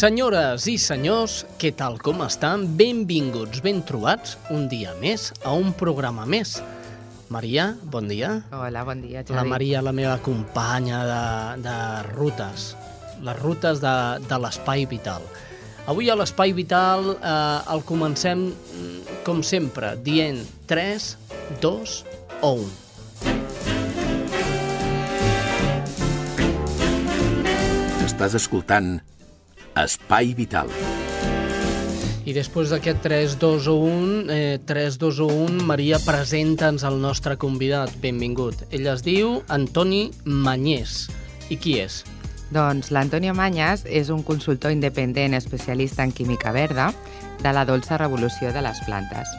Senyores i senyors, què tal com estan? Benvinguts, ben trobats, un dia més, a un programa més. Maria, bon dia. Hola, bon dia, Xavi. La Maria, la meva companya de, de rutes, les rutes de, de l'Espai Vital. Avui a l'Espai Vital eh, el comencem, mm, com sempre, dient 3, 2 o 1. Estàs escoltant Espai Vital. I després d'aquest 3, 2 o 1, eh, 3, 2 o 1, Maria, presenta'ns el nostre convidat. Benvingut. Ell es diu Antoni Manyés. I qui és? Doncs l'Antonio Mañas és un consultor independent especialista en química verda de la dolça revolució de les plantes.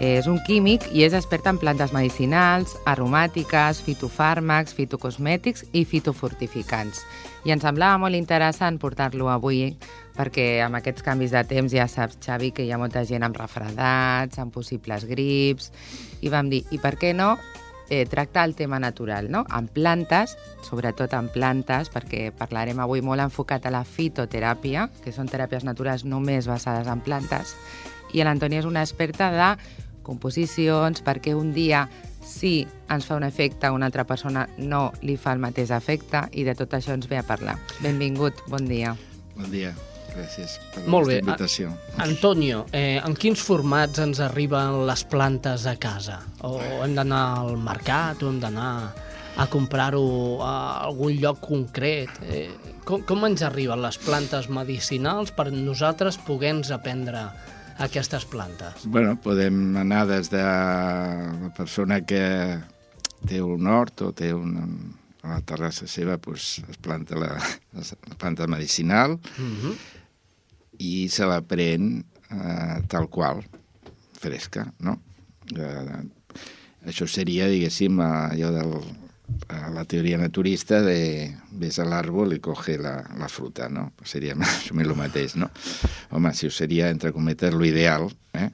És un químic i és expert en plantes medicinals, aromàtiques, fitofàrmacs, fitocosmètics i fitofortificants. I ens semblava molt interessant portar-lo avui perquè amb aquests canvis de temps ja saps, Xavi, que hi ha molta gent amb refredats, amb possibles grips, i vam dir, i per què no eh, tractar el tema natural, no? En plantes, sobretot en plantes, perquè parlarem avui molt enfocat a la fitoteràpia, que són teràpies naturals només basades en plantes, i l'Antònia és una experta de composicions, perquè un dia sí ens fa un efecte, una altra persona no li fa el mateix efecte, i de tot això ens ve a parlar. Benvingut, bon dia. Bon dia, gràcies per Molt bé. invitació. Antonio, eh, en quins formats ens arriben les plantes a casa? O hem d'anar al mercat o hem d'anar a comprar-ho a algun lloc concret? Eh, com, com ens arriben les plantes medicinals per nosaltres poder-nos aprendre aquestes plantes? Bueno, podem anar des de la persona que té un hort o té una, a la terrassa seva pues, es planta la, la planta medicinal Mm -hmm. i se la pren eh, tal qual, fresca, no? Eh, això seria, diguéssim, allò del, eh, la teoria naturista de ves a l'àrbol i coge la, la fruta, no? Seria més o menys el mateix, no? Home, si ho seria, entre cometes, l'ideal, eh?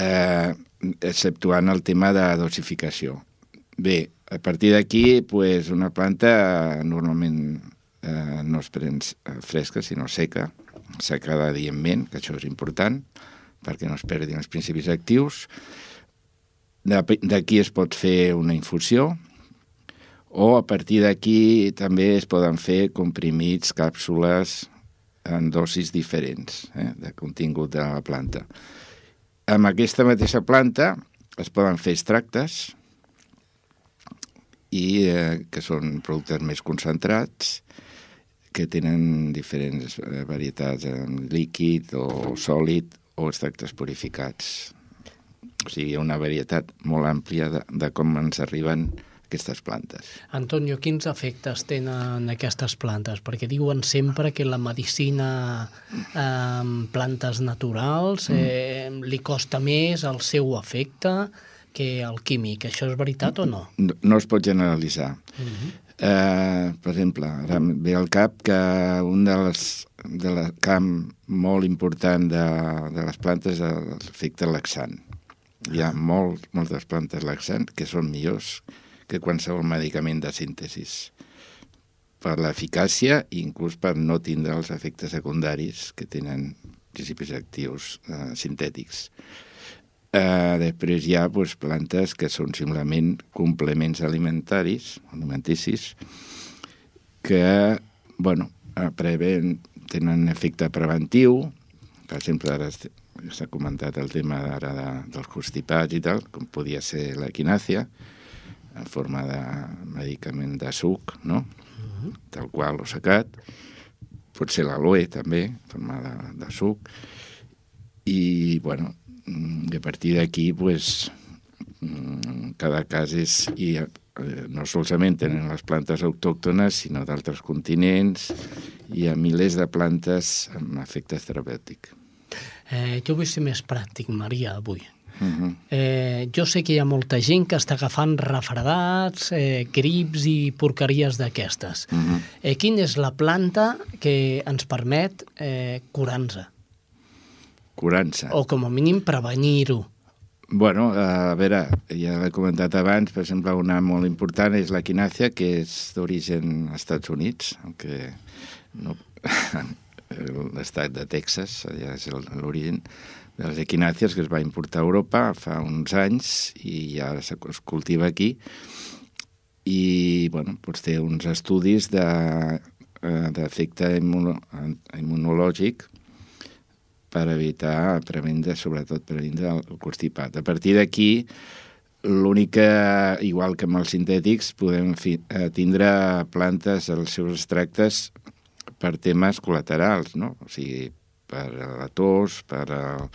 eh? exceptuant el tema de dosificació. Bé, a partir d'aquí, pues, una planta normalment eh, no es pren eh, fresca, sinó seca, secada adientment, que això és important, perquè no es perdin els principis actius. D'aquí es pot fer una infusió, o a partir d'aquí també es poden fer comprimits, càpsules en dosis diferents eh, de contingut de la planta. Amb aquesta mateixa planta es poden fer extractes i eh, que són productes més concentrats que tenen diferents eh, varietats en líquid o sòlid o extractes purificats. O sigui, hi ha una varietat molt àmplia de, de com ens arriben aquestes plantes. Antonio, quins efectes tenen aquestes plantes? Perquè diuen sempre que la medicina eh, amb plantes naturals eh, li costa més el seu efecte que el químic. Això és veritat o no? No, no es pot generalitzar. Uh -huh. eh, per exemple, ara em ve al cap que un de les, de la camp molt important de, de les plantes és l'efecte laxant. Hi ha molt, moltes plantes laxant que són millors que qualsevol medicament de síntesi per l'eficàcia i inclús per no tindre els efectes secundaris que tenen principis actius eh, sintètics. Eh, després hi ha pues, plantes que són simplement complements alimentaris, alimenticis, que, bueno, eh, preven, tenen efecte preventiu, per exemple, ara s'ha comentat el tema ara de, dels constipats i tal, com podia ser l'equinàcia, en forma de medicament de suc, no? Tal qual, o secat. Pot ser l'aloe, també, en forma de, de suc. I, bueno, mm, i a partir d'aquí, pues, mm, cada cas és... I, eh, no solament tenen les plantes autòctones, sinó d'altres continents, hi ha milers de plantes amb efectes terapèutics. Eh, jo vull ser més pràctic, Maria, avui. Uh -huh. eh, jo sé que hi ha molta gent que està agafant refredats, eh, grips i porqueries d'aquestes. Uh -huh. eh, quina és la planta que ens permet eh, curar-nos? Curar-se. O com a mínim prevenir-ho. Bueno, a veure, ja l'he comentat abans, per exemple, una molt important és l'equinàcia, que és d'origen als Estats Units, que no, l'estat de Texas, allà és l'origen de les equinàcies que es va importar a Europa fa uns anys i ja es cultiva aquí i bueno, doncs té uns estudis d'efecte de, immuno, immunològic per evitar, prevendre, sobretot prevendre el constipat. A partir d'aquí, l'única, igual que amb els sintètics, podem fi, eh, tindre plantes, els seus extractes, per temes col·laterals, no? O sigui, per la tos, per el,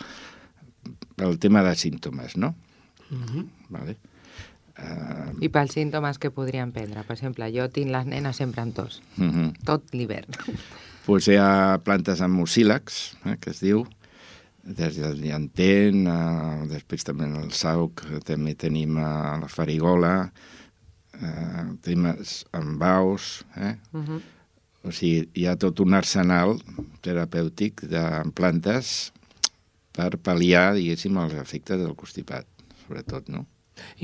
el tema de símptomes, no? Mm -hmm. vale. Uh... I pels símptomes que podrien prendre? Per exemple, jo tinc les nenes sempre amb tos, mm -hmm. tot l'hivern. Pues hi ha plantes amb mucílax, eh, que es diu, des del llantén, uh, després també el sauc, també tenim uh, la farigola, uh, temes amb baus, eh? Mm -hmm o sigui, hi ha tot un arsenal terapèutic de plantes per pal·liar, diguéssim, els efectes del constipat, sobretot, no?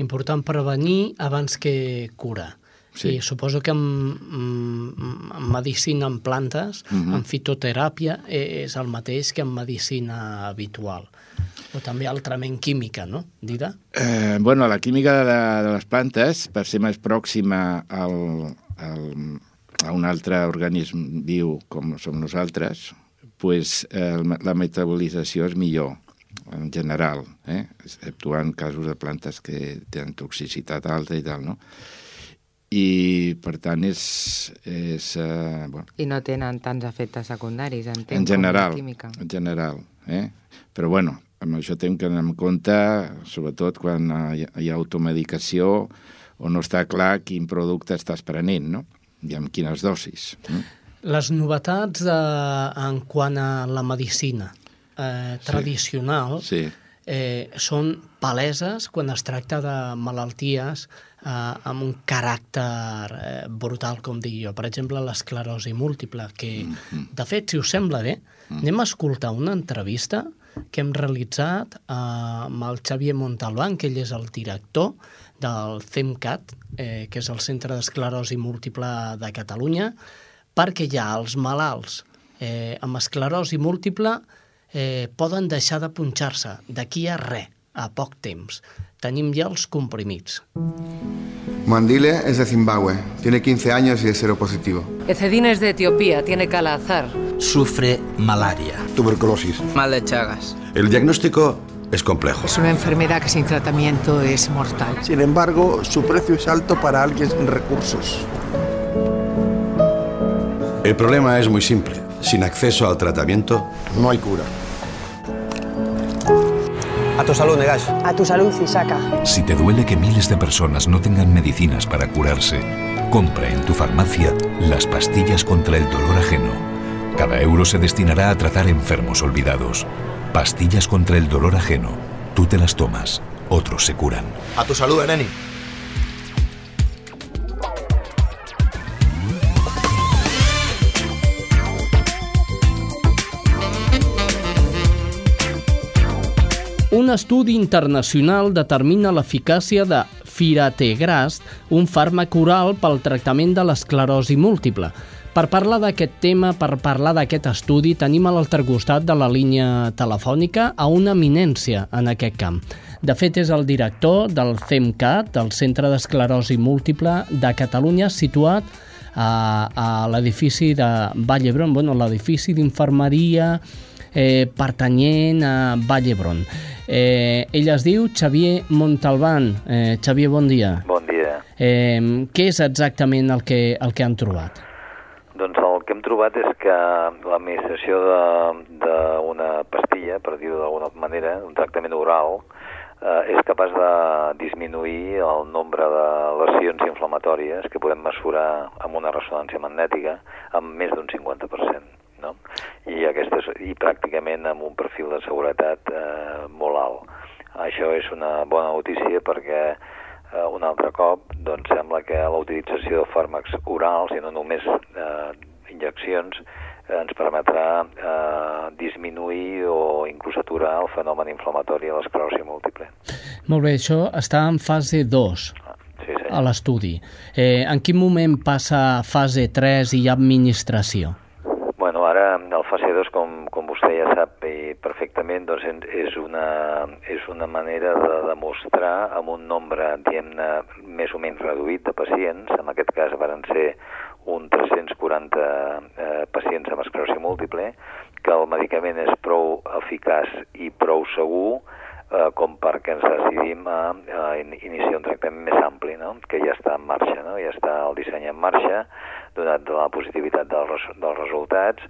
Important prevenir abans que curar. Sí. I suposo que en, en medicina en plantes, uh -huh. en fitoteràpia, és el mateix que en medicina habitual. O també altrament química, no, Dida? Eh, bueno, la química de, de les plantes, per ser més pròxima al, al, a un altre organisme viu com som nosaltres, pues, eh, la metabolització és millor, en general, eh? exceptuant casos de plantes que tenen toxicitat alta i tal, no? I, per tant, és... és eh, bueno. I no tenen tants efectes secundaris, entenc, en general, química. En general, eh? Però, bueno, amb això tenim que anar en compte, sobretot quan hi ha, hi ha automedicació o no està clar quin producte estàs prenent, no? I amb quines dosis. Les novetats de, en quant a la medicina eh, tradicional sí. Sí. Eh, són paleses quan es tracta de malalties eh, amb un caràcter eh, brutal, com dic jo. Per exemple, l'esclerosi múltiple, que, mm -hmm. de fet, si us sembla bé, mm. anem a escoltar una entrevista que hem realitzat eh, amb el Xavier Montalbán, que ell és el director del CEMCAT, eh, que és el Centre d'Esclerosi Múltiple de Catalunya, perquè ja els malalts eh, amb esclerosi múltiple eh, poden deixar de punxar-se d'aquí a res, a poc temps. Tenim ja els comprimits. Mandile es de Zimbabue, tiene 15 años y es seropositivo. Ecedín es de Etiopía, tiene calazar. Sufre malaria. Tuberculosis. Mal de Chagas. El diagnóstico es complejo. Es una enfermedad que sin tratamiento es mortal. Sin embargo, su precio es alto para alguien sin recursos. El problema es muy simple. Sin acceso al tratamiento, no hay cura. A tu salud, Negash. A tu salud, Isaka. Si te duele que miles de personas no tengan medicinas para curarse, compra en tu farmacia las pastillas contra el dolor ajeno. Cada euro se destinará a tratar enfermos olvidados. Pastillas contra el dolor ajeno. Tú te las tomas, otros se curan. A tu salud, Ereni. Un estudi internacional determina l'eficàcia de firategrast, un fàrmac oral pel tractament de l'esclerosi múltiple. Per parlar d'aquest tema, per parlar d'aquest estudi, tenim a l'altre costat de la línia telefònica a una eminència en aquest camp. De fet, és el director del CEMCAT, del Centre d'Esclerosi Múltiple de Catalunya, situat a, a l'edifici de Vall d'Hebron, bueno, l'edifici d'infermeria eh, pertanyent a Vall d'Hebron. Eh, ell es diu Xavier Montalbán. Eh, Xavier, bon dia. Bon dia. Eh, què és exactament el que, el que han trobat? Doncs el que hem trobat és que l'administració d'una pastilla, per dir-ho d'alguna manera, un tractament oral, eh, és capaç de disminuir el nombre de lesions inflamatòries que podem mesurar amb una ressonància magnètica amb més d'un 50%. No? I, aquesta és, I pràcticament amb un perfil de seguretat eh, molt alt. Això és una bona notícia perquè eh, un altre cop doncs, sembla que la utilització de fàrmacs orals i no només eh, injeccions eh, ens permetrà eh, disminuir o inclús aturar el fenomen inflamatori de l'esclerosi múltiple. Molt bé, això està en fase 2 sí, sí. a l'estudi. Eh, en quin moment passa a fase 3 i hi ha administració? Ara el fase 2, com, com vostè ja sap i perfectament, doncs és una, és una manera de demostrar amb un nombre, més o menys reduït de pacients, en aquest cas varen ser un 340 eh, pacients amb esclerosi múltiple, que el medicament és prou eficaç i prou segur eh, com perquè ens decidim a, a iniciar un tractament més ampli, no? que ja està en marxa, no? ja està el disseny en marxa, donat la positivitat dels, dels resultats,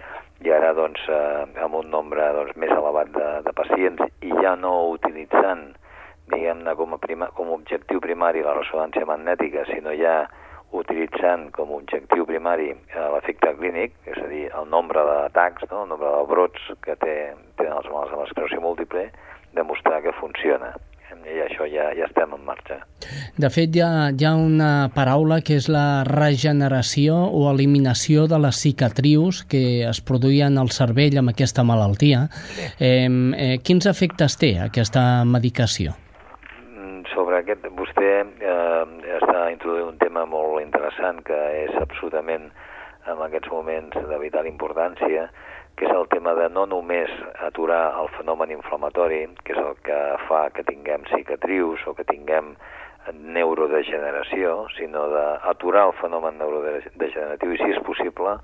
i ara doncs, eh, amb un nombre doncs, més elevat de, de pacients i ja no utilitzant diguem-ne com, a prima, com a objectiu primari la ressonància magnètica, sinó ja utilitzant com a objectiu primari eh, l'efecte clínic, és a dir, el nombre d'atacs, no? el nombre de brots que té, tenen els malalts amb esclerosi múltiple, demostrar que funciona. I això ja, ja estem en marxa. De fet, hi ha, hi ha una paraula que és la regeneració o eliminació de les cicatrius que es produïen al cervell amb aquesta malaltia. Sí. Eh, eh, quins efectes té aquesta medicació? sobre aquest, vostè eh, està introduint un tema molt interessant que és absolutament en aquests moments de vital importància, que és el tema de no només aturar el fenomen inflamatori, que és el que fa que tinguem cicatrius o que tinguem neurodegeneració, sinó d'aturar el fenomen neurodegeneratiu i, si és possible,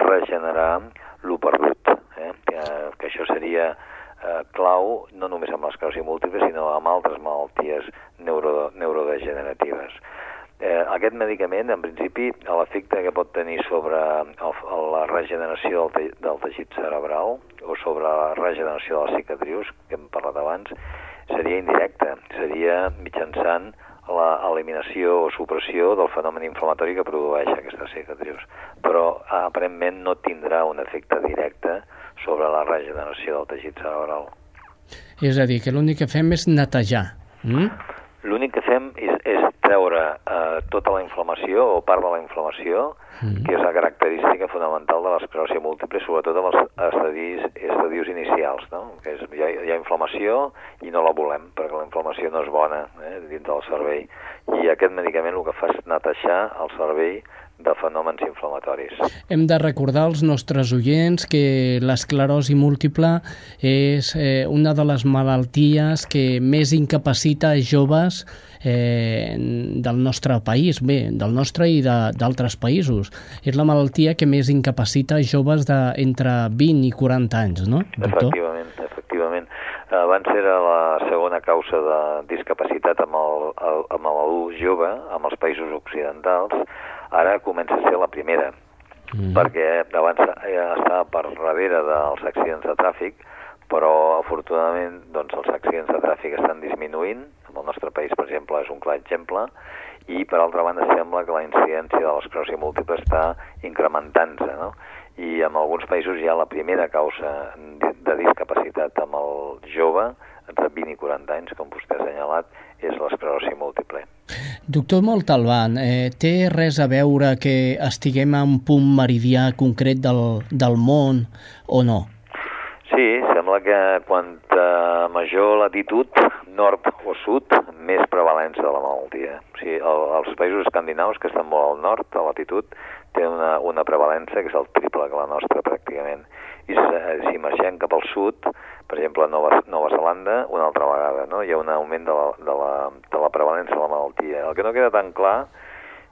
regenerar lo perdut. Eh? Que, que això seria eh, clau no només amb l'esclerosi múltiple, sinó amb altres malalties neuro, neurodegeneratives. Eh, aquest medicament, en principi, l'efecte que pot tenir sobre el, la regeneració del, te, del teixit cerebral o sobre la regeneració de les cicatrius, que hem parlat abans, seria indirecte. Seria mitjançant l'eliminació o supressió del fenomen inflamatori que produeix aquestes cicatrius. Però, aparentment, no tindrà un efecte directe sobre la regeneració del teixit cerebral. És a dir, que l'únic que fem és netejar. Mm? L'únic que fem és, és treure eh, tota la inflamació o part de la inflamació, mm. que és la característica fonamental de l'esclerosi múltiple, sobretot amb els estadis, estadis inicials, no? que és, hi, ha, hi ha inflamació i no la volem, perquè la inflamació no és bona eh, dins del cervell. I aquest medicament el que fa és netejar el cervell de fenòmens inflamatoris. Hem de recordar als nostres oients que l'esclerosi múltiple és eh, una de les malalties que més incapacita joves eh, del nostre país, bé, del nostre i d'altres països. És la malaltia que més incapacita joves d'entre 20 i 40 anys, no, doctor? Efectivament, efectivament. Abans era la segona causa de discapacitat amb l'adult jove, amb els països occidentals, ara comença a ser la primera, mm. perquè abans estava per darrere dels accidents de tràfic, però afortunadament doncs, els accidents de tràfic estan disminuint, en el nostre país, per exemple, és un clar exemple, i per altra banda sembla que la incidència de l'esclerosi múltiple està incrementant-se, no? i en alguns països ha la primera causa de discapacitat amb el jove, entre 20 i 40 anys, com vostè ha assenyalat, és l'esclerosi múltiple. Doctor Moltalban, eh, té res a veure que estiguem a un punt meridià concret del, del món o no? Sí, sembla que quan major latitud, nord o sud, més prevalença de la malaltia. O sigui, el, els països escandinaus, que estan molt al nord, a latitud, tenen una, una prevalença que és el triple que la nostra, pràcticament. I si marxem cap al sud, per exemple, a Nova, Nova Zelanda, una altra vegada, no? hi ha un augment de la, de, la, de la prevalença de la malaltia. El que no queda tan clar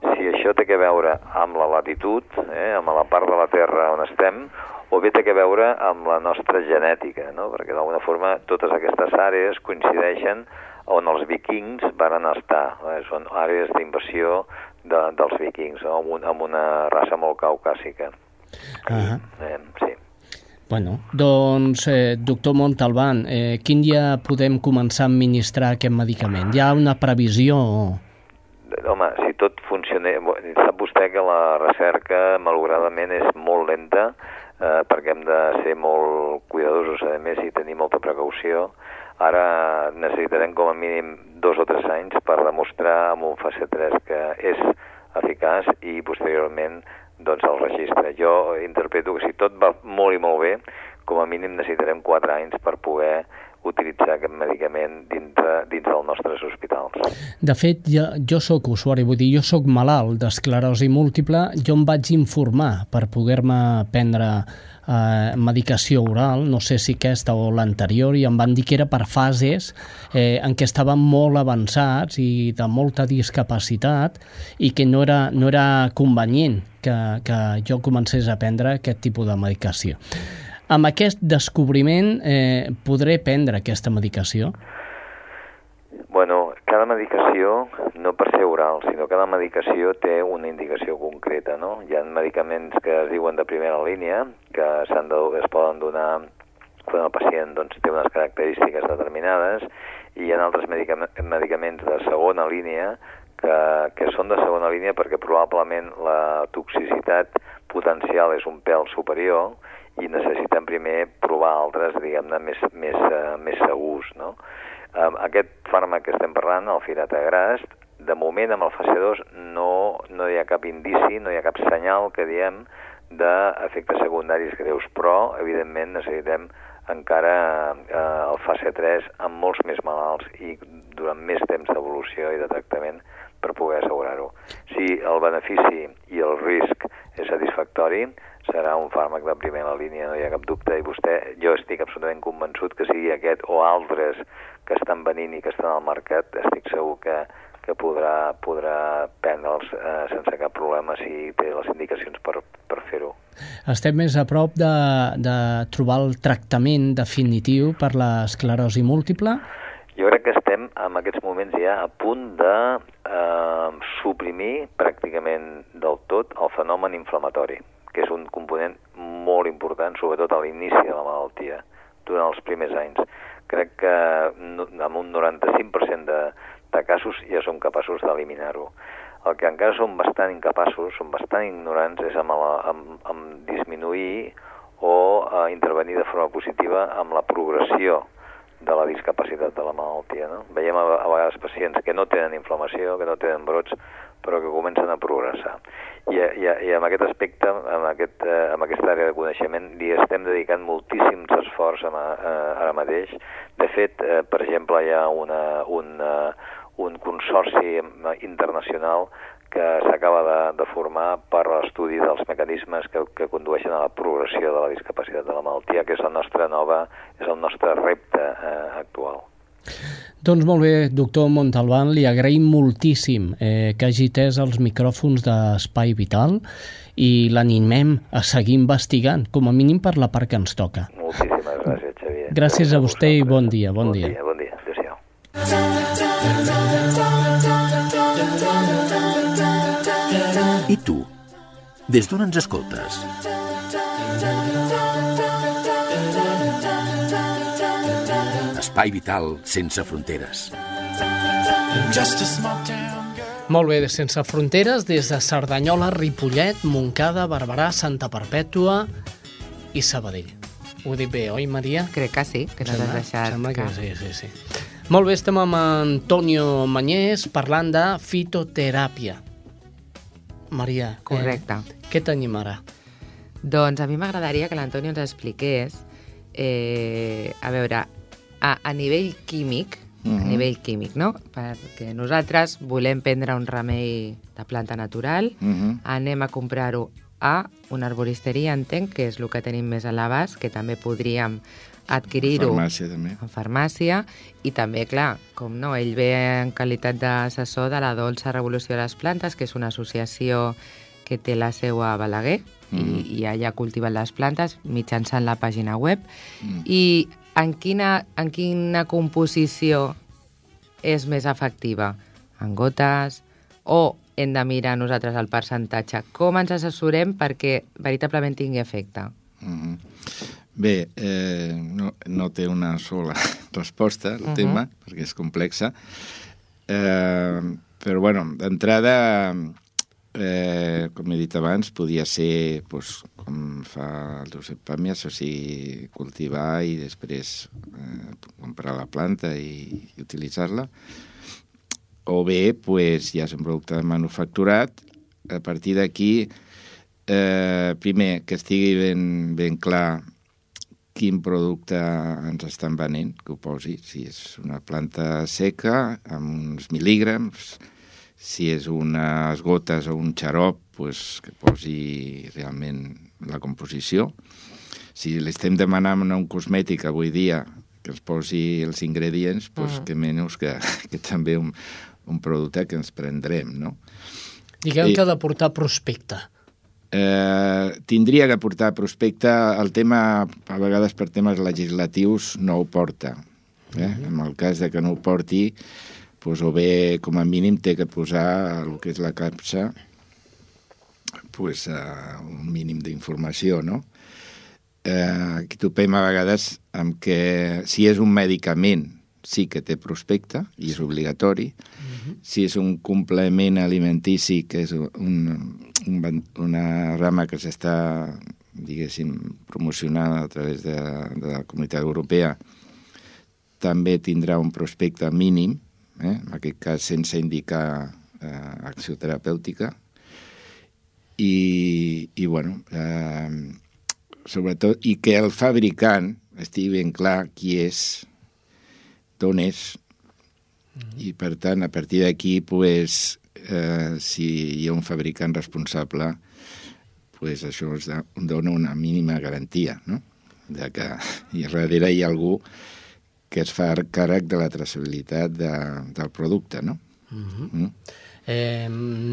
si això té que veure amb la latitud, eh, amb la part de la Terra on estem, o bé té a veure amb la nostra genètica, no? perquè d'alguna forma totes aquestes àrees coincideixen on els vikings van estar. Eh? Són àrees d'invasió de, dels vikings, no? amb, un, amb una raça molt caucàsica. Uh -huh. eh, sí. Bueno, doncs, eh, doctor Montalbán, eh, quin dia podem començar a administrar aquest medicament? Hi ha una previsió? Home, si tot funciona... Sap vostè que la recerca, malauradament, és molt lenta, eh, perquè hem de ser molt cuidadosos, a més, i tenir molta precaució. Ara necessitarem com a mínim dos o tres anys per demostrar amb un fase 3 que és eficaç i posteriorment doncs el registre. Jo interpreto que si tot va molt i molt bé, com a mínim necessitarem 4 anys per poder utilitzar aquest medicament dintre, dins dels nostres hospitals. De fet, jo, jo sóc usuari, vull dir, jo sóc malalt d'esclerosi múltiple, jo em vaig informar per poder-me prendre eh, medicació oral, no sé si aquesta o l'anterior, i em van dir que era per fases eh, en què estaven molt avançats i de molta discapacitat i que no era, no era convenient que, que jo comencés a prendre aquest tipus de medicació. Amb aquest descobriment eh, podré prendre aquesta medicació? Bueno, cada medicació, no per ser oral, sinó cada medicació té una indicació concreta, no? Hi ha medicaments que es diuen de primera línia, que s'han de, es poden donar quan el pacient doncs, té unes característiques determinades, i hi ha altres medicaments de segona línia que, que són de segona línia perquè probablement la toxicitat potencial és un pèl superior i necessitem primer provar altres, diguem-ne, més, més, uh, més segurs, no? Um, aquest fàrmac que estem parlant, el firatagrast, de moment amb el fase 2 no, no hi ha cap indici, no hi ha cap senyal que diem d'efectes secundaris greus, però evidentment necessitem encara eh, el fase 3 amb molts més malalts i durant més temps d'evolució i de tractament per poder assegurar-ho. Si el benefici i el risc és satisfactori, serà un fàrmac de primera línia, no hi ha cap dubte, i vostè, jo estic absolutament convençut que sigui aquest o altres que estan venint i que estan al mercat, estic segur que, que podrà, podrà prendre'ls eh, sense cap problema si té les indicacions per, per fer-ho. Estem més a prop de, de trobar el tractament definitiu per l'esclerosi múltiple? Jo crec que estem en aquests moments ja a punt de eh, suprimir pràcticament del tot el fenomen inflamatori, que és un component molt important, sobretot a l'inici de la malaltia, durant els primers anys crec que amb un 95% de, de casos ja som capaços d'eliminar-ho. El que encara som bastant incapaços, som bastant ignorants, és amb, la, amb, amb disminuir o eh, intervenir de forma positiva amb la progressió de la discapacitat de la malaltia. No? Veiem a, a vegades pacients que no tenen inflamació, que no tenen brots, però que comencen a progressar. I, i, i amb aquest aspecte, amb, aquest, eh, amb aquesta àrea de coneixement, li estem dedicant moltíssims esforç amb, eh, ara mateix. De fet, eh, per exemple, hi ha una, una, un consorci internacional que s'acaba de, de formar per l'estudi dels mecanismes que, que condueixen a la progressió de la discapacitat de la malaltia, que és la nostra nova, és el nostre repte eh, actual. Doncs molt bé, doctor Montalbán, li agraïm moltíssim eh, que hagi tès els micròfons d'Espai Vital i l'animem a seguir investigant, com a mínim per la part que ens toca. Moltíssimes gràcies, Xavier. Gràcies a vostè i bon dia. Bon, bon dia. dia. Bon dia, adéu-siau. Des d'on ens escoltes? Espai vital sense fronteres. Molt bé, sense fronteres, des de Cerdanyola, Ripollet, Montcada, Barberà, Santa Perpètua i Sabadell. Ho he dit bé, oi, Maria? Crec que sí, que no t'has deixat. Sembla que sí, sí, sí. Molt bé, estem amb Antonio Mañés parlant de fitoteràpia. Maria, Correcte. Eh, què tenim ara? Doncs a mi m'agradaria que l'Antonio ens expliqués, eh, a veure, a, a nivell químic, uh -huh. a nivell químic, no? Perquè nosaltres volem prendre un remei de planta natural, uh -huh. anem a comprar-ho a una arboristeria, entenc, que és el que tenim més a l'abast, que també podríem adquirir-ho En farmàcia, també. en farmàcia i també, clar, com no, ell ve en qualitat d'assessor de la Dolça Revolució de les Plantes, que és una associació que té la seu a Balaguer mm. i, i allà cultiven les plantes mitjançant la pàgina web. Mm. I en quina, en quina composició és més efectiva? En gotes? O hem de mirar nosaltres el percentatge? Com ens assessorem perquè veritablement tingui efecte? Mm -hmm. Bé, eh, no, no té una sola resposta al uh. -huh. tema, perquè és complexa. Eh, però, bueno, d'entrada, eh, com he dit abans, podia ser, pues, com fa el Josep Pàmies, o sigui, cultivar i després eh, comprar la planta i, i utilitzar-la. O bé, pues, ja és un producte manufacturat. A partir d'aquí, eh, primer, que estigui ben, ben clar quin producte ens estan venent, que ho posi, si és una planta seca, amb uns mil·lígrams, si és unes gotes o un xarop, pues, que posi realment la composició. Si li estem demanant a un cosmètic avui dia que ens posi els ingredients, pues, -huh. que menys que, que també un, un producte que ens prendrem, no? Diguem I- que ha de portar prospecte. eh, tindria que portar prospecte. El tema, a vegades per temes legislatius, no ho porta. Eh? En el cas de que no ho porti, doncs, o bé, com a mínim, té que posar el que és la capsa pues, uh, un mínim d'informació, no? Eh, aquí topem a vegades amb que si és un medicament sí que té prospecte i és obligatori, si és un complement alimentici, que és un, un, una rama que s'està, diguéssim, promocionant a través de, de la Comunitat Europea, també tindrà un prospecte mínim, eh? en aquest cas sense indicar eh, acció terapèutica, i, i bueno, eh, sobretot, i que el fabricant estigui ben clar qui és, d'on és, i per tant, a partir d'aquí, pues, eh, si hi ha un fabricant responsable, pues això da, dona una mínima garantia, no? de que i darrere hi ha algú que es fa càrrec de la traçabilitat de, del producte, no? Mm -hmm. Mm? Eh,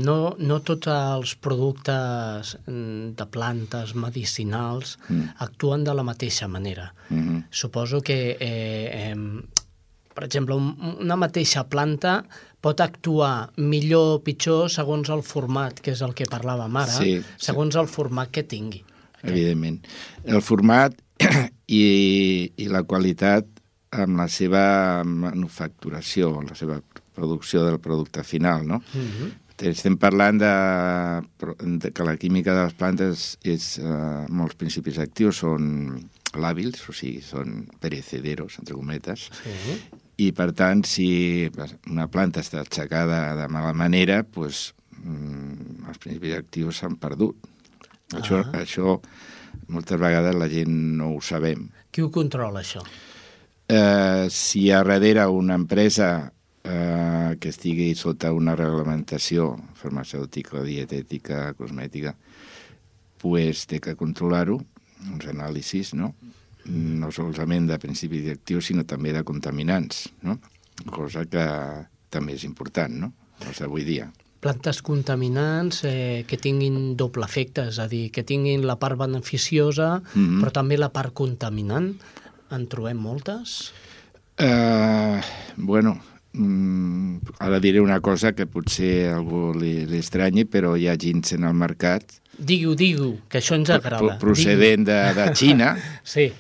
no, no tots els productes mm, de plantes medicinals Mm. actuen de la mateixa manera. Mm -hmm. Suposo que, eh, eh, per exemple, un, una mateixa planta pot actuar millor o pitjor segons el format, que és el que parlàvem ara, Sí, segons el format que tingui. evidentment. El format i, i la qualitat amb la seva manufacturació, la seva producció del producte final, no? Mm -hmm. Estem parlant de, de que la química de les plantes és, eh, molts principis actius són làbils, o sigui, són perecederos, entre cometes, sí. i per tant, si una planta està aixecada de mala manera, doncs, mm, els principis actius s'han perdut. Ah. Això, això moltes vegades la gent no ho sabem. Qui ho controla, això? Eh, si hi ha darrere una empresa eh, que estigui sota una reglamentació farmacèutica, dietètica, cosmètica, pues té que controlar-ho, uns anàlisis, no? No solament de principis actius, sinó també de contaminants, no? Cosa que també és important, no? Doncs avui dia. Plantes contaminants eh, que tinguin doble efecte, és a dir, que tinguin la part beneficiosa, mm. -hmm. però també la part contaminant. En trobem moltes? Uh, bueno, mm, ara diré una cosa que potser a algú li, li estranyi, però hi ha ginseng al mercat Digui-ho, digui que això ens agrada. procedent de, de Xina, sí.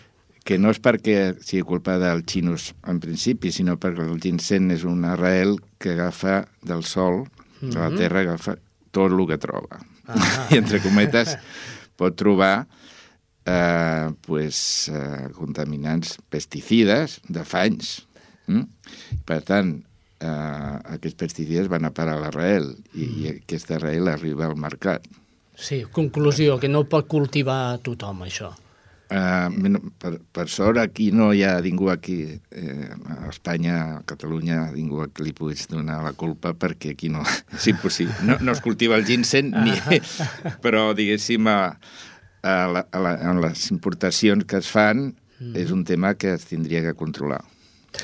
que no és perquè sigui culpa dels xinos en principi, sinó perquè el ginseng és una arrel que agafa del sol, de la Mhm. terra, agafa tot el que troba. Ah. I, entre cometes, pot trobar eh, pues, eh, contaminants pesticides de fa anys. Mm? Per tant, eh, aquests pesticides van a parar a l'arrel i, i aquesta arrel arriba al mercat. Sí, conclusió, que no pot cultivar tothom, això. Uh, per, per sort aquí no hi ha ningú aquí eh, a Espanya, a Catalunya ningú a qui li puguis donar la culpa perquè aquí no, és impossible no, no es cultiva el ginseng ni, però diguéssim a, a, la, a, la, a les importacions que es fan mm. és un tema que es tindria que controlar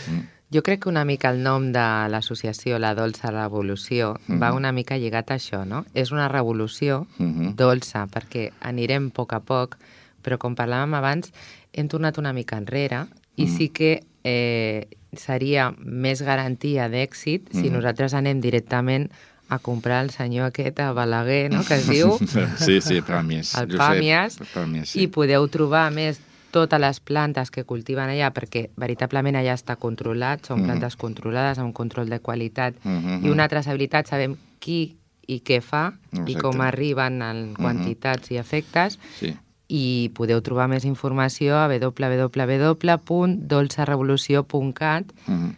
mm. Jo crec que una mica el nom de l'associació La Dolça Revolució mm -hmm. va una mica lligat a això, no? És una revolució mm -hmm. dolça, perquè anirem a poc a poc, però com parlàvem abans, hem tornat una mica enrere i mm. sí que eh, seria més garantia d'èxit si mm. nosaltres anem directament a comprar el senyor aquest a Balaguer, no?, que es diu... Sí, sí, Pàmies. El Pàmies, Pàmies sí. i podeu trobar més totes les plantes que cultiven allà, perquè veritablement allà està controlat, són mm -hmm. plantes controlades, amb un control de qualitat, mm -hmm. i una traçabilitat, sabem qui i què fa, Exacte. i com arriben en quantitats mm -hmm. i efectes, sí. i podeu trobar més informació a www.dolcerevolució.cat mm -hmm.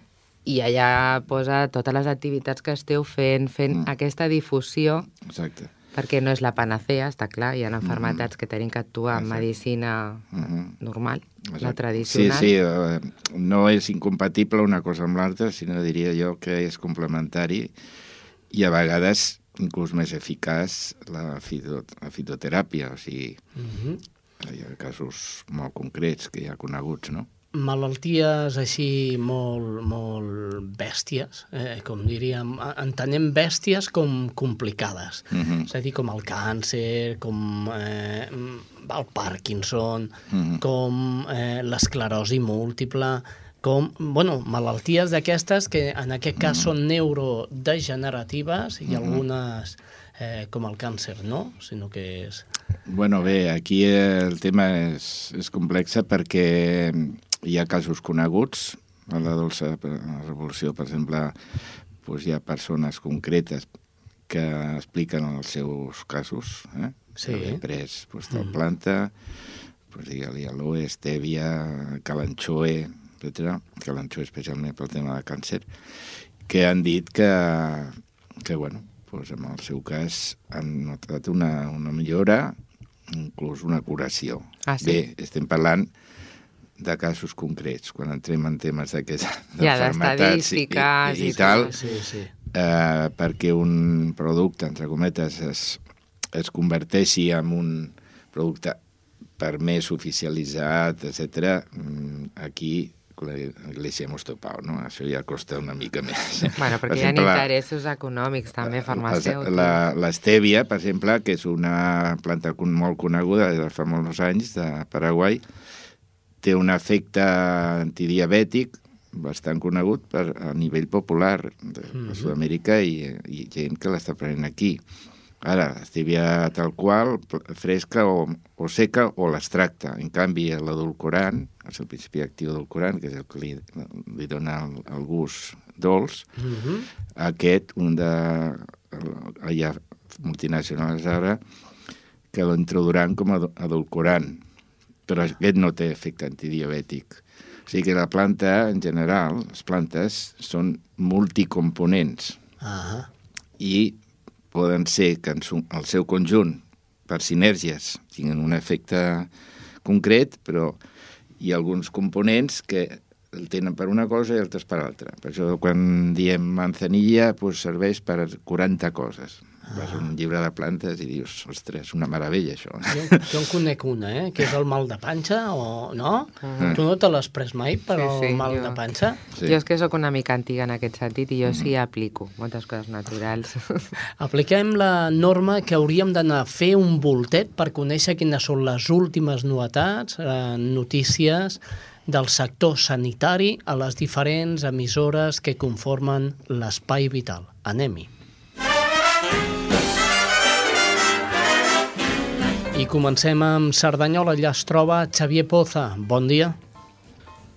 I allà posa totes les activitats que esteu fent, fent mm. aquesta difusió Exacte perquè no és la panacea, està clar, hi ha enfermetats mm -hmm. que tenim que actuar en medicina mm -hmm. normal, Exacte. la tradicional. Sí, sí, eh, no és incompatible una cosa amb l'altra, sinó diria jo que és complementari i a vegades inclús més eficaç la, fitot la fitoteràpia, o sigui, mm -hmm. hi ha casos molt concrets que hi ha coneguts, no? Malalties així molt, molt bèsties, eh, com diríem, entenem bèsties com complicades, uh -huh. és a dir, com el càncer, com eh, el Parkinson, uh -huh. com eh, l'esclerosi múltiple, com, bueno, malalties d'aquestes que en aquest cas uh -huh. són neurodegeneratives i uh -huh. algunes eh, com el càncer, no? Sinó que és... Bueno, bé, aquí el tema és, és complex perquè hi ha casos coneguts, a la dolça revolució, per exemple, doncs hi ha persones concretes que expliquen els seus casos, eh? Sí. Que pres doncs, tal mm. planta, doncs, digue-li aloe, estèvia, calanchoe, etc. Calanchoe especialment pel tema de càncer, que han dit que, que bueno, doncs, en el seu cas han notat una, una millora, inclús una curació. Ah, sí? Bé, estem parlant de casos concrets, quan entrem en temes d'aquests ja, d'estadístiques i, i, i, i tal, sí, sí. Eh, perquè un producte, entre cometes, es, es converteixi en un producte per més oficialitzat, etc. Mm, aquí l'Església hemos topado, no? Això ja costa una mica més. Bueno, perquè per exemple, hi ha interessos econòmics també farmacèutics. L'estèvia, per exemple, que és una planta molt coneguda de fa molts anys, de Paraguai, té un efecte antidiabètic bastant conegut per, a nivell popular de mm -hmm. Sud-amèrica i, i gent que l'està prenent aquí. Ara, l'estíbia tal qual, fresca o, o seca, o l'extracta. En canvi, l'edulcorant, el principi actiu edulcorant, que és el que li, li dona el, el gust dolç, mm -hmm. aquest, un de... Hi ha multinacionals ara que l'introduran com a edulcorant però aquest no té efecte antidiabètic. O sigui que la planta, en general, les plantes són multicomponents. Uh -huh. I poden ser que en el seu conjunt, per sinergies, tinguin un efecte concret, però hi ha alguns components que el tenen per una cosa i altres per altra. Per això, quan diem manzanilla, pues, serveix per 40 coses. Un llibre de plantes i dius, ostres, una meravella, això. Jo, jo en conec una, eh? que és el mal de panxa, o no? Mm. Tu no te l'has pres mai per sí, sí, el mal jo... de panxa? Sí. Jo és que sóc una mica antiga en aquest sentit i jo mm. sí aplico moltes coses naturals. Apliquem la norma que hauríem d'anar a fer un voltet per conèixer quines són les últimes novetats, eh, notícies del sector sanitari a les diferents emissores que conformen l'espai vital. Anem-hi. I comencem amb Cerdanyola, allà es troba Xavier Poza. Bon dia.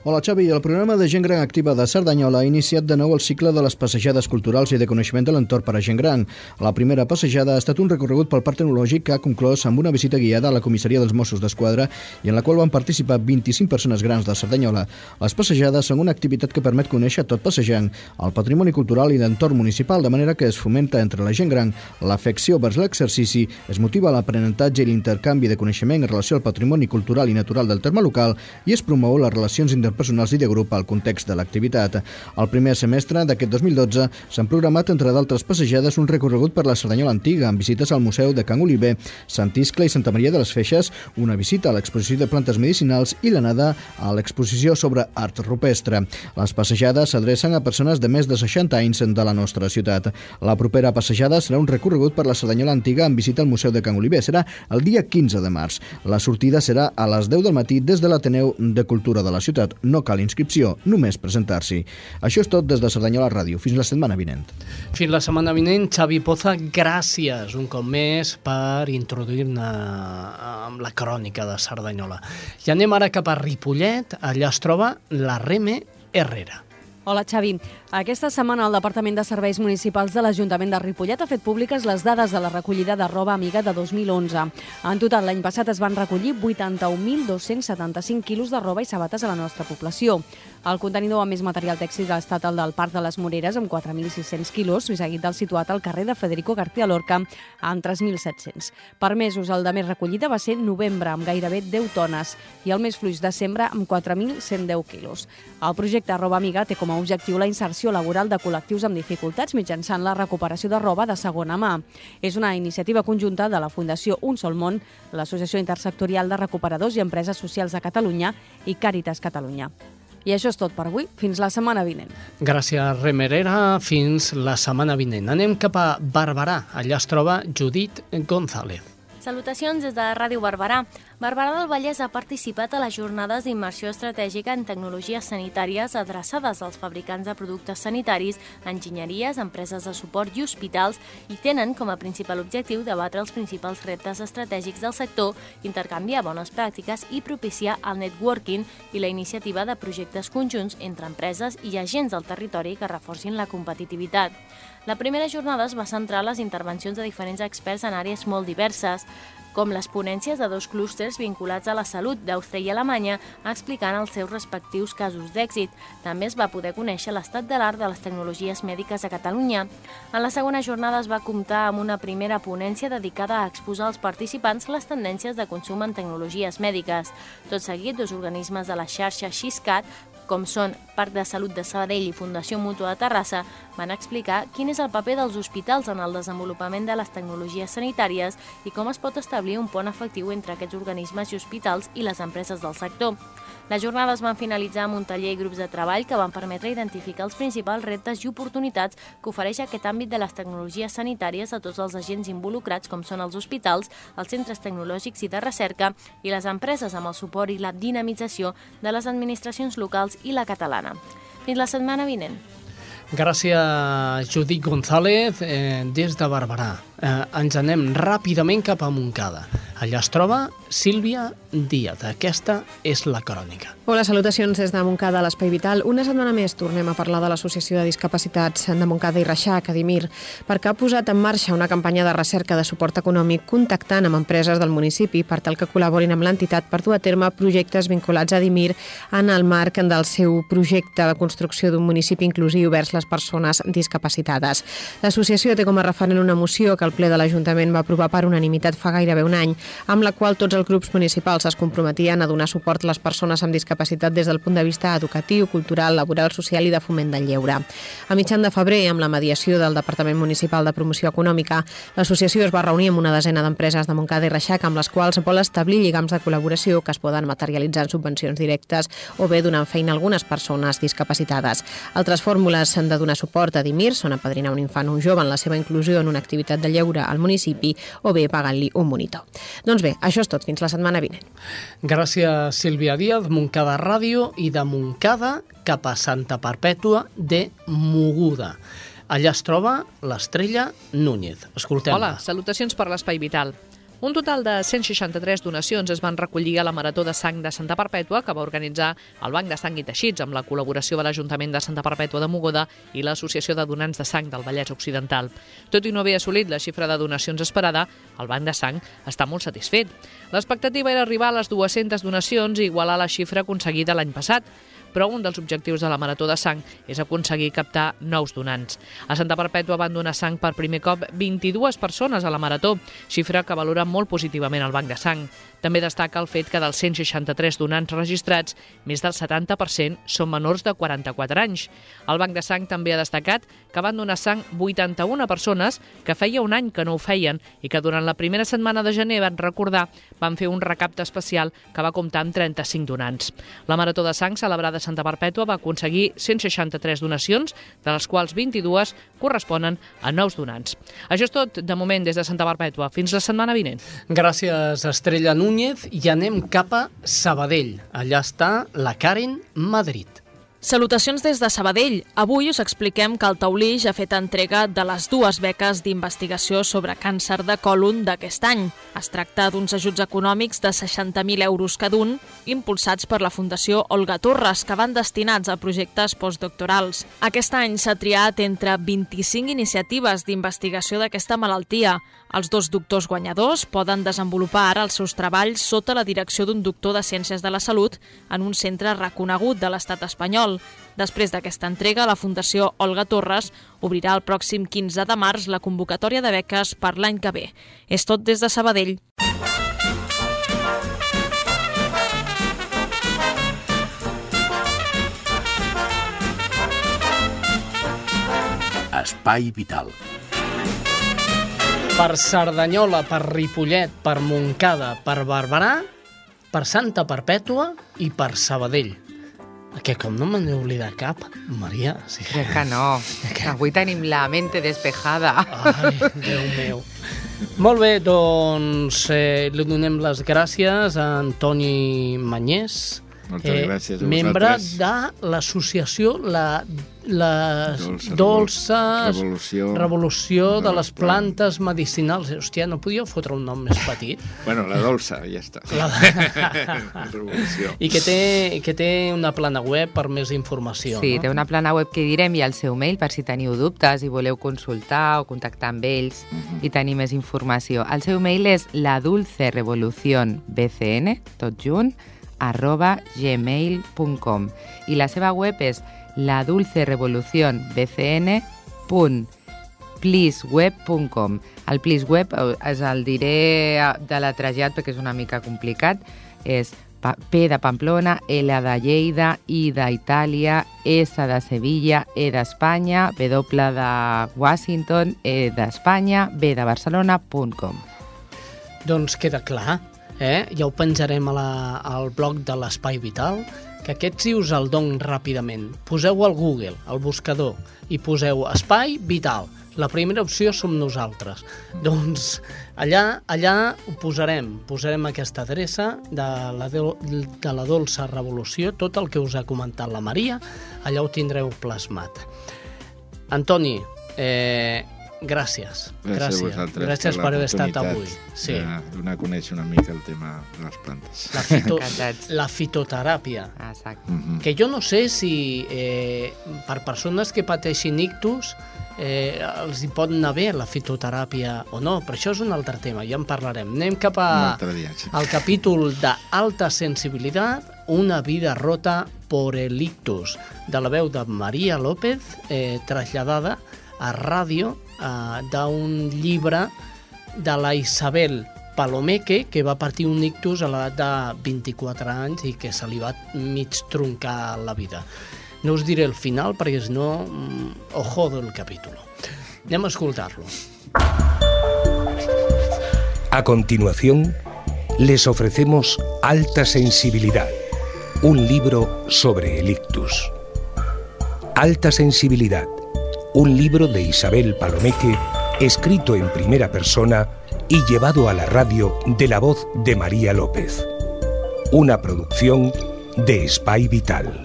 Hola Xavi, el programa de Gent Gran Activa de Cerdanyola ha iniciat de nou el cicle de les passejades culturals i de coneixement de l'entorn per a gent gran. La primera passejada ha estat un recorregut pel Parc Tecnològic que ha conclòs amb una visita guiada a la comissaria dels Mossos d'Esquadra i en la qual van participar 25 persones grans de Cerdanyola. Les passejades són una activitat que permet conèixer tot passejant el patrimoni cultural i l'entorn municipal, de manera que es fomenta entre la gent gran l'afecció vers l'exercici, es motiva l'aprenentatge i l'intercanvi de coneixement en relació al patrimoni cultural i natural del terme local i es promou les relacions personals i de grup al context de l'activitat. El primer semestre d'aquest 2012 s'han programat, entre d'altres passejades, un recorregut per la Cerdanyola Antiga, amb visites al Museu de Can Oliver, Sant Iscle i Santa Maria de les Feixes, una visita a l'exposició de plantes medicinals i l'anada a l'exposició sobre art rupestre. Les passejades s'adrecen a persones de més de 60 anys de la nostra ciutat. La propera passejada serà un recorregut per la Cerdanyola Antiga amb visita al Museu de Can Oliver. Serà el dia 15 de març. La sortida serà a les 10 del matí des de l'Ateneu de Cultura de la ciutat. No cal inscripció, només presentar-s'hi. Això és tot des de Cerdanyola Ràdio. Fins la setmana vinent. Fins la setmana vinent, Xavi Poza, gràcies un cop més per introduir-ne amb la crònica de Cerdanyola. I anem ara cap a Ripollet, allà es troba la Reme Herrera. Hola, Xavi. Aquesta setmana el Departament de Serveis Municipals de l'Ajuntament de Ripollet ha fet públiques les dades de la recollida de roba amiga de 2011. En total, l'any passat es van recollir 81.275 quilos de roba i sabates a la nostra població. El contenidor amb més material tèxtil ha estat el del Parc de les Moreres amb 4.600 quilos i seguit del situat al carrer de Federico García Lorca amb 3.700. Per mesos, el de més recollida va ser novembre amb gairebé 10 tones i el més fluix desembre amb 4.110 quilos. El projecte Roba Amiga té com a objectiu la inserció laboral de col·lectius amb dificultats mitjançant la recuperació de roba de segona mà. És una iniciativa conjunta de la Fundació Un Sol Món, l'Associació Intersectorial de Recuperadors i Empreses Socials de Catalunya i Càritas Catalunya. I això és tot per avui. Fins la setmana vinent. Gràcies, Remerera. Fins la setmana vinent. Anem cap a Barberà. Allà es troba Judit González. Salutacions des de Ràdio Barberà. Barberà del Vallès ha participat a les jornades d'immersió estratègica en tecnologies sanitàries adreçades als fabricants de productes sanitaris, enginyeries, empreses de suport i hospitals i tenen com a principal objectiu debatre els principals reptes estratègics del sector, intercanviar bones pràctiques i propiciar el networking i la iniciativa de projectes conjunts entre empreses i agents del territori que reforcin la competitivitat. La primera jornada es va centrar les intervencions de diferents experts en àrees molt diverses, com les ponències de dos clústers vinculats a la salut d'Àustria i Alemanya, explicant els seus respectius casos d'èxit. També es va poder conèixer l'estat de l'art de les tecnologies mèdiques a Catalunya. En la segona jornada es va comptar amb una primera ponència dedicada a exposar als participants les tendències de consum en tecnologies mèdiques. Tot seguit, dos organismes de la xarxa XISCAT com són Parc de Salut de Sabadell i Fundació Mútua de Terrassa, van explicar quin és el paper dels hospitals en el desenvolupament de les tecnologies sanitàries i com es pot establir un pont efectiu entre aquests organismes i hospitals i les empreses del sector. Les jornades van finalitzar amb un taller i grups de treball que van permetre identificar els principals reptes i oportunitats que ofereix aquest àmbit de les tecnologies sanitàries a tots els agents involucrats, com són els hospitals, els centres tecnològics i de recerca i les empreses amb el suport i la dinamització de les administracions locals i la catalana. Fins la setmana vinent. Gràcies, Judit González, eh, des de Barberà. Eh, ens anem ràpidament cap a Montcada. Allà es troba Sílvia Díaz. Aquesta és la crònica. Hola, salutacions des de Montcada a l'Espai Vital. Una setmana més tornem a parlar de l'Associació de Discapacitats de Montcada i Reixac, Cadimir, perquè ha posat en marxa una campanya de recerca de suport econòmic contactant amb empreses del municipi per tal que col·laborin amb l'entitat per dur a terme projectes vinculats a Dimir en el marc del seu projecte de construcció d'un municipi inclusiu vers les persones discapacitades. L'associació té com a referent una moció que el ple de l'Ajuntament va aprovar per unanimitat fa gairebé un any, amb la qual tots els grups municipals es comprometien a donar suport a les persones amb discapacitat des del punt de vista educatiu, cultural, laboral, social i de foment del lleure. A mitjan de febrer, amb la mediació del Departament Municipal de Promoció Econòmica, l'associació es va reunir amb una desena d'empreses de Montcada i Reixac amb les quals vol establir lligams de col·laboració que es poden materialitzar en subvencions directes o bé donant feina a algunes persones discapacitades. Altres fórmules de donar suport a Dimir són apadrinar un infant o un jove en la seva inclusió en una activitat de lleure al municipi o bé pagant-li un monitor. Doncs bé, això és tot. Fins la setmana vinent. Gràcies, Sílvia Díaz, Montcada Ràdio i de Montcada cap a Santa Perpètua de Moguda. Allà es troba l'estrella Núñez. Escoltem-la. Hola, salutacions per l'Espai Vital. Un total de 163 donacions es van recollir a la Marató de Sang de Santa Perpètua que va organitzar el Banc de Sang i Teixits amb la col·laboració de l'Ajuntament de Santa Perpètua de Mogoda i l'Associació de Donants de Sang del Vallès Occidental. Tot i no haver assolit la xifra de donacions esperada, el Banc de Sang està molt satisfet. L'expectativa era arribar a les 200 donacions i igualar la xifra aconseguida l'any passat, però un dels objectius de la Marató de Sang és aconseguir captar nous donants. A Santa Perpètua van donar sang per primer cop 22 persones a la Marató, xifra que valora molt positivament el Banc de Sang. També destaca el fet que dels 163 donants registrats, més del 70% són menors de 44 anys. El Banc de Sang també ha destacat que van donar sang 81 persones que feia un any que no ho feien i que durant la primera setmana de gener van recordar van fer un recapte especial que va comptar amb 35 donants. La Marató de Sang celebrada a Santa Perpètua va aconseguir 163 donacions, de les quals 22 corresponen a nous donants. Això és tot de moment des de Santa Perpètua. Fins la setmana vinent. Gràcies, Estrella Núñez, i anem cap a Sabadell. Allà està la Karen Madrid. Salutacions des de Sabadell. Avui us expliquem que el Taulí ja ha fet entrega de les dues beques d'investigació sobre càncer de còlon d'aquest any. Es tracta d'uns ajuts econòmics de 60.000 euros cada un, impulsats per la Fundació Olga Torres, que van destinats a projectes postdoctorals. Aquest any s'ha triat entre 25 iniciatives d'investigació d'aquesta malaltia. Els dos doctors guanyadors poden desenvolupar ara els seus treballs sota la direcció d'un doctor de Ciències de la Salut en un centre reconegut de l'estat espanyol. Després d'aquesta entrega, la Fundació Olga Torres obrirà el pròxim 15 de març la convocatòria de beques per l'any que ve. És tot des de Sabadell. Espai Vital. Per Cerdanyola, per Ripollet, per Montcada, per Barberà, per Santa Perpètua i per Sabadell. Que com no me n'he oblidat cap, Maria. Sí. Crec que no. Que avui tenim la mente despejada. Ai, Déu meu. Molt bé, doncs eh, li donem les gràcies a Antoni Manyés, Moltes gràcies a membre vosaltres. de l'associació La, la Dolça Dolça Revolució. Revolució de les Plantes Medicinals. Hòstia, no podíeu fotre un nom més petit? Bueno, la dolça, ja està. La... Revolució. I que té, que té una plana web per més informació, Sí, no? té una plana web que direm i el seu mail per si teniu dubtes i voleu consultar o contactar amb ells i tenir més informació. El seu mail és la bcn, tot junt, arroba gmail.com i la seva web és la plisweb.com. El plisweb es el diré de la trasllat perquè és una mica complicat. És P de Pamplona, L de Lleida, I d'Itàlia, S de Sevilla, E d'Espanya, W de Washington, E d'Espanya, B de Barcelona.com. Doncs queda clar, eh? ja ho penjarem a la, al blog de l'Espai Vital, que aquest si us el don ràpidament. Poseu al Google, al buscador, i poseu Espai Vital. La primera opció som nosaltres. Doncs allà, allà ho posarem, posarem aquesta adreça de la, de la dolça revolució, tot el que us ha comentat la Maria, allà ho tindreu plasmat. Antoni, eh, gràcies. Gràcies, a vosaltres gràcies per haver estat avui. Sí. de donar a conèixer una mica el tema de les plantes. La, fito, la fitoteràpia. Exacte. Mhm. Que jo no sé si eh, per persones que pateixin ictus eh, els hi pot anar bé la fitoteràpia o no, però això és un altre tema, ja en parlarem. Anem cap a, dia, sí. al capítol d'alta sensibilitat, una vida rota por el ictus, de la veu de Maria López, eh, traslladada a ràdio eh, d'un llibre de la Isabel Palomeque, que va partir un ictus a l'edat de 24 anys i que se li va mig troncar la vida. No us diré el final perquè si no, mm, ojo del capítol. Anem a escoltar-lo. A continuación, les ofrecemos Alta Sensibilidad, un libro sobre el ictus. Alta Sensibilidad, un libro de Isabel Palomeque, escrito en primera persona y llevado a la radio de la voz de María López. Una producción de Spy Vital.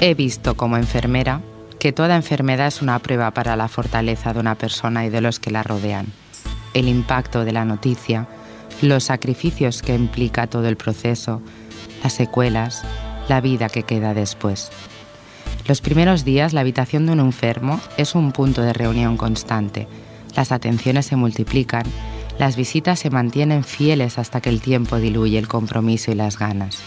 He visto como enfermera que toda enfermedad es una prueba para la fortaleza de una persona y de los que la rodean. El impacto de la noticia, los sacrificios que implica todo el proceso, las secuelas, la vida que queda después. Los primeros días la habitación de un enfermo es un punto de reunión constante. Las atenciones se multiplican, las visitas se mantienen fieles hasta que el tiempo diluye el compromiso y las ganas.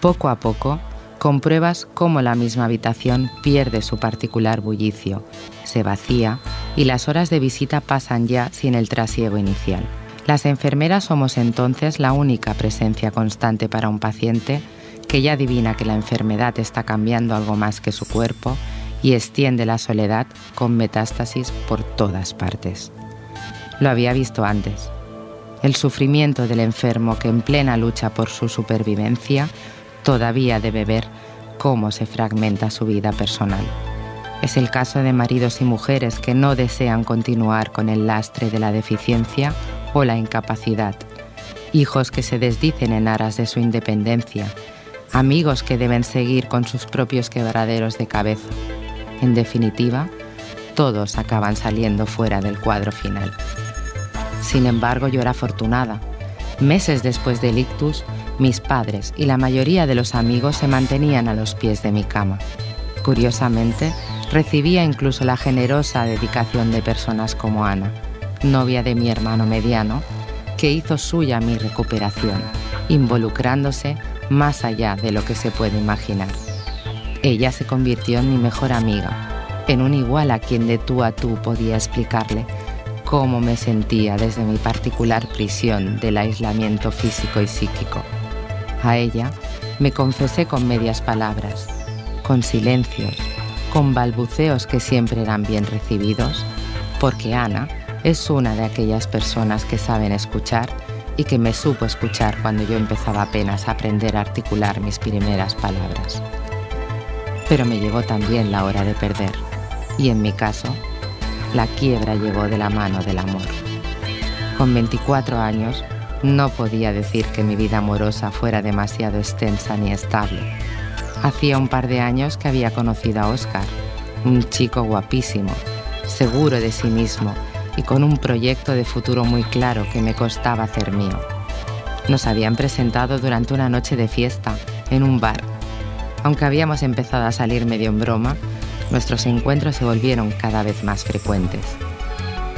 Poco a poco, compruebas cómo la misma habitación pierde su particular bullicio, se vacía y las horas de visita pasan ya sin el trasiego inicial. Las enfermeras somos entonces la única presencia constante para un paciente que ya adivina que la enfermedad está cambiando algo más que su cuerpo y extiende la soledad con metástasis por todas partes. Lo había visto antes. El sufrimiento del enfermo que en plena lucha por su supervivencia todavía debe ver cómo se fragmenta su vida personal. Es el caso de maridos y mujeres que no desean continuar con el lastre de la deficiencia o la incapacidad, hijos que se desdicen en aras de su independencia, amigos que deben seguir con sus propios quebraderos de cabeza. En definitiva, todos acaban saliendo fuera del cuadro final. Sin embargo, yo era afortunada. Meses después del ictus, mis padres y la mayoría de los amigos se mantenían a los pies de mi cama. Curiosamente, recibía incluso la generosa dedicación de personas como Ana, novia de mi hermano mediano, que hizo suya mi recuperación, involucrándose más allá de lo que se puede imaginar. Ella se convirtió en mi mejor amiga, en un igual a quien de tú a tú podía explicarle cómo me sentía desde mi particular prisión del aislamiento físico y psíquico. A ella me confesé con medias palabras, con silencios, con balbuceos que siempre eran bien recibidos, porque Ana es una de aquellas personas que saben escuchar y que me supo escuchar cuando yo empezaba apenas a aprender a articular mis primeras palabras. Pero me llegó también la hora de perder, y en mi caso, la quiebra llegó de la mano del amor. Con 24 años, no podía decir que mi vida amorosa fuera demasiado extensa ni estable. Hacía un par de años que había conocido a Oscar, un chico guapísimo, seguro de sí mismo y con un proyecto de futuro muy claro que me costaba hacer mío. Nos habían presentado durante una noche de fiesta, en un bar. Aunque habíamos empezado a salir medio en broma, nuestros encuentros se volvieron cada vez más frecuentes.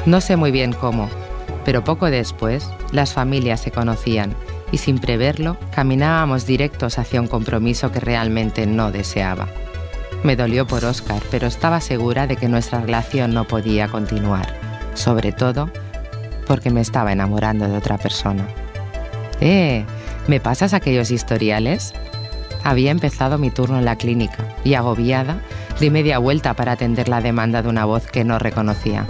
No sé muy bien cómo, pero poco después las familias se conocían y sin preverlo caminábamos directos hacia un compromiso que realmente no deseaba. Me dolió por Oscar, pero estaba segura de que nuestra relación no podía continuar sobre todo porque me estaba enamorando de otra persona. ¡Eh! ¿Me pasas aquellos historiales? Había empezado mi turno en la clínica y agobiada di media vuelta para atender la demanda de una voz que no reconocía.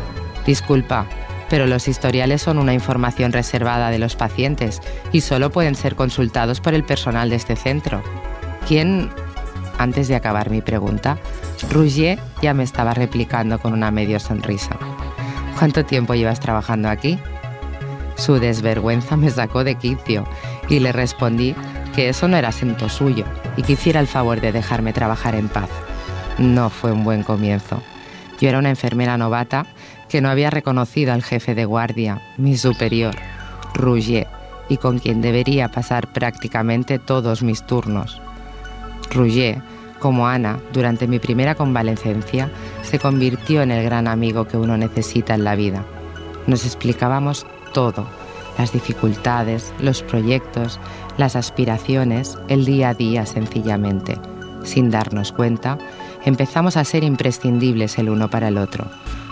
Disculpa, pero los historiales son una información reservada de los pacientes y solo pueden ser consultados por el personal de este centro. ¿Quién? Antes de acabar mi pregunta, Rougier ya me estaba replicando con una medio sonrisa. ¿Cuánto tiempo llevas trabajando aquí? Su desvergüenza me sacó de quicio y le respondí que eso no era asunto suyo y que hiciera el favor de dejarme trabajar en paz. No fue un buen comienzo. Yo era una enfermera novata que no había reconocido al jefe de guardia, mi superior, Rougier, y con quien debería pasar prácticamente todos mis turnos. Rougier como Ana, durante mi primera convalecencia, se convirtió en el gran amigo que uno necesita en la vida. Nos explicábamos todo, las dificultades, los proyectos, las aspiraciones, el día a día sencillamente. Sin darnos cuenta, empezamos a ser imprescindibles el uno para el otro.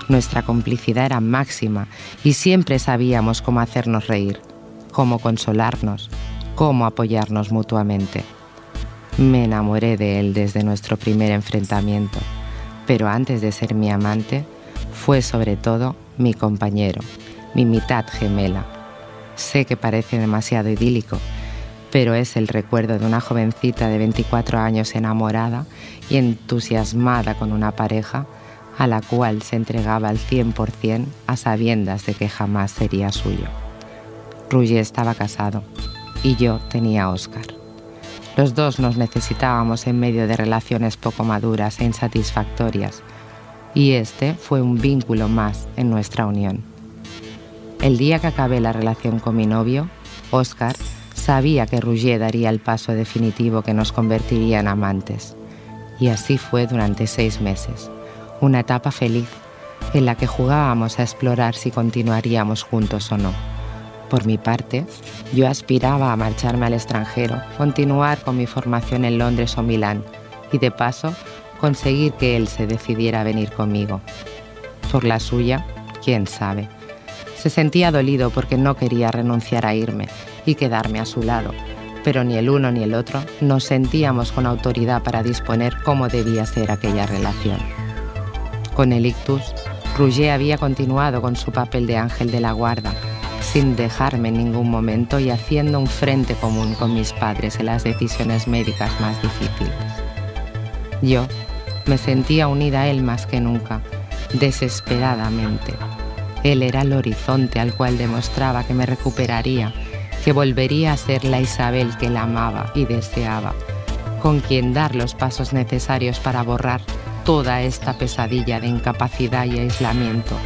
Nuestra complicidad era máxima y siempre sabíamos cómo hacernos reír, cómo consolarnos, cómo apoyarnos mutuamente. Me enamoré de él desde nuestro primer enfrentamiento, pero antes de ser mi amante, fue sobre todo mi compañero, mi mitad gemela. Sé que parece demasiado idílico, pero es el recuerdo de una jovencita de 24 años enamorada y entusiasmada con una pareja a la cual se entregaba al 100% a sabiendas de que jamás sería suyo. Ruye estaba casado y yo tenía a Oscar. Los dos nos necesitábamos en medio de relaciones poco maduras e insatisfactorias, y este fue un vínculo más en nuestra unión. El día que acabé la relación con mi novio, Oscar sabía que Rouget daría el paso definitivo que nos convertiría en amantes. Y así fue durante seis meses. Una etapa feliz, en la que jugábamos a explorar si continuaríamos juntos o no. Por mi parte, yo aspiraba a marcharme al extranjero, continuar con mi formación en Londres o Milán y de paso conseguir que él se decidiera a venir conmigo. Por la suya, quién sabe. Se sentía dolido porque no quería renunciar a irme y quedarme a su lado, pero ni el uno ni el otro nos sentíamos con autoridad para disponer cómo debía ser aquella relación. Con el ictus, Rouget había continuado con su papel de ángel de la guarda, sin dejarme en ningún momento y haciendo un frente común con mis padres en las decisiones médicas más difíciles. Yo me sentía unida a él más que nunca, desesperadamente. Él era el horizonte al cual demostraba que me recuperaría, que volvería a ser la Isabel que la amaba y deseaba, con quien dar los pasos necesarios para borrar toda esta pesadilla de incapacidad y aislamiento.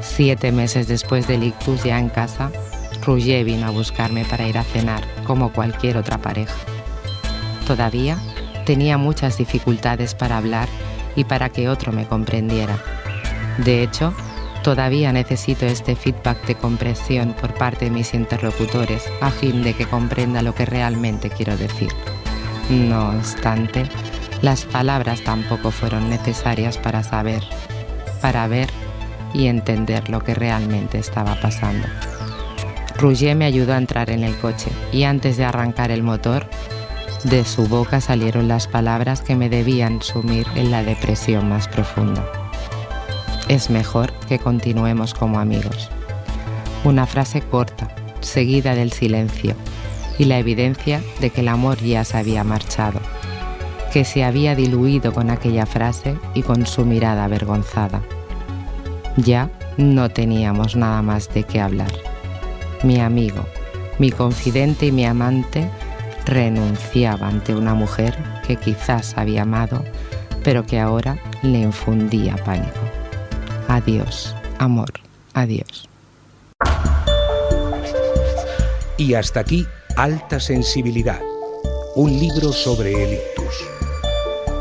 Siete meses después del ictus ya en casa, Rouget vino a buscarme para ir a cenar, como cualquier otra pareja. Todavía tenía muchas dificultades para hablar y para que otro me comprendiera. De hecho, todavía necesito este feedback de comprensión por parte de mis interlocutores a fin de que comprenda lo que realmente quiero decir. No obstante, las palabras tampoco fueron necesarias para saber, para ver y entender lo que realmente estaba pasando. Rouget me ayudó a entrar en el coche y antes de arrancar el motor, de su boca salieron las palabras que me debían sumir en la depresión más profunda. Es mejor que continuemos como amigos. Una frase corta, seguida del silencio y la evidencia de que el amor ya se había marchado, que se había diluido con aquella frase y con su mirada avergonzada. Ya no teníamos nada más de qué hablar. Mi amigo, mi confidente y mi amante renunciaba ante una mujer que quizás había amado, pero que ahora le infundía pánico. Adiós, amor, adiós. Y hasta aquí, Alta Sensibilidad, un libro sobre el ictus.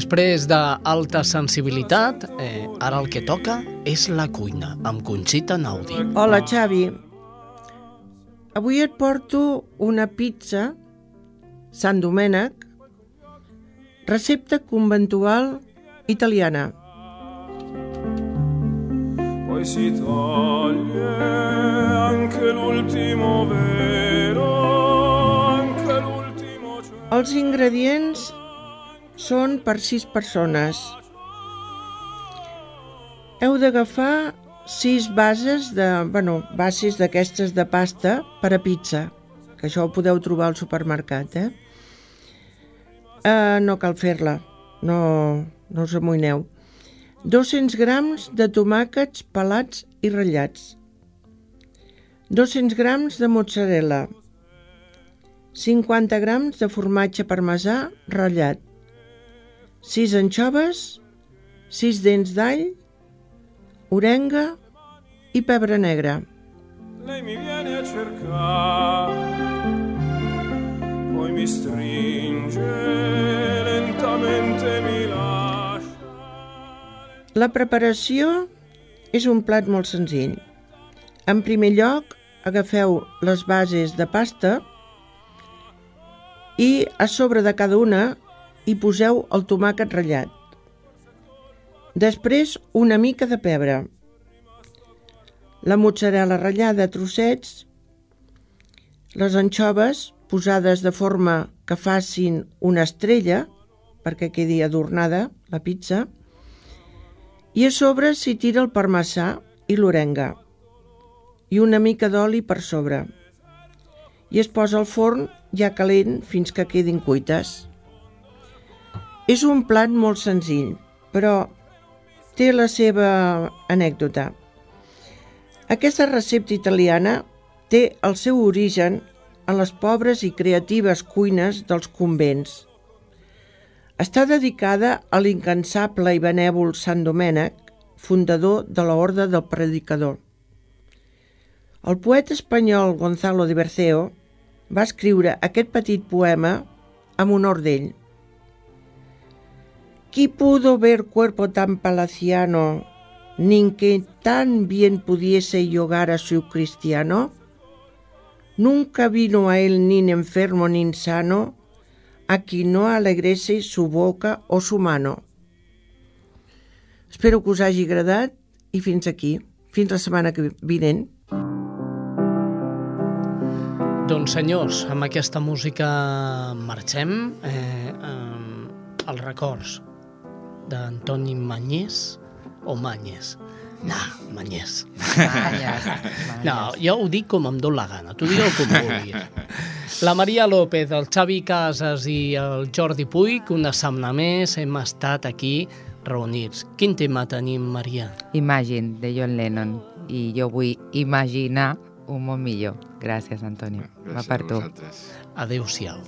Després d'alta sensibilitat, eh, ara el que toca és la cuina, amb Conxita Naudi. Hola, Xavi. Avui et porto una pizza Sant Domènec, recepta conventual italiana. Poi si toglie anche l'ultimo vero, anche l'ultimo Els ingredients són per sis persones. Heu d'agafar sis bases de, bueno, bases d'aquestes de pasta per a pizza, que això ho podeu trobar al supermercat, eh? Uh, no cal fer-la, no, no us amoïneu. 200 grams de tomàquets pelats i ratllats. 200 grams de mozzarella. 50 grams de formatge parmesà ratllat. 6 anxoves, 6 dents d'all, orenga i pebre negre. Lei mi viene a cercare, poi mi stringe, lentamente mi lascia. La preparació és un plat molt senzill. En primer lloc, agafeu les bases de pasta i a sobre de cada una hi poseu el tomàquet ratllat. Després, una mica de pebre. La mozzarella ratllada a trossets, les anxoves posades de forma que facin una estrella, perquè quedi adornada la pizza, i a sobre s'hi tira el parmesà i l'orenga, i una mica d'oli per sobre. I es posa al forn ja calent fins que quedin cuites. És un plat molt senzill, però té la seva anècdota. Aquesta recepta italiana té el seu origen en les pobres i creatives cuines dels convents. Està dedicada a l'incansable i benèvol Sant Domènec, fundador de l'Orde del Predicador. El poeta espanyol Gonzalo de Berceo va escriure aquest petit poema amb honor d'ell. Qui pudo ver cuerpo tan palaciano, ni que tan bien pudiese yogar a su cristiano? Nunca vino a él ni enfermo ni sano, a qui no alegrese su boca o su mano. Espero que us hagi agradat i fins aquí. Fins la setmana que vinent. Doncs senyors, amb aquesta música marxem. Eh, eh, els records d'Antoni Mañés o Mañés. No, Mañés. Mañes, No, jo ho dic com em dóna la gana, tu digueu com vulguis. La Maria López, el Xavi Casas i el Jordi Puig, una setmana més hem estat aquí reunits. Quin tema tenim, Maria? Imagine, de John Lennon. I jo vull imaginar un món millor. Gràcies, Antonio. Va per tu. Adéu-siau.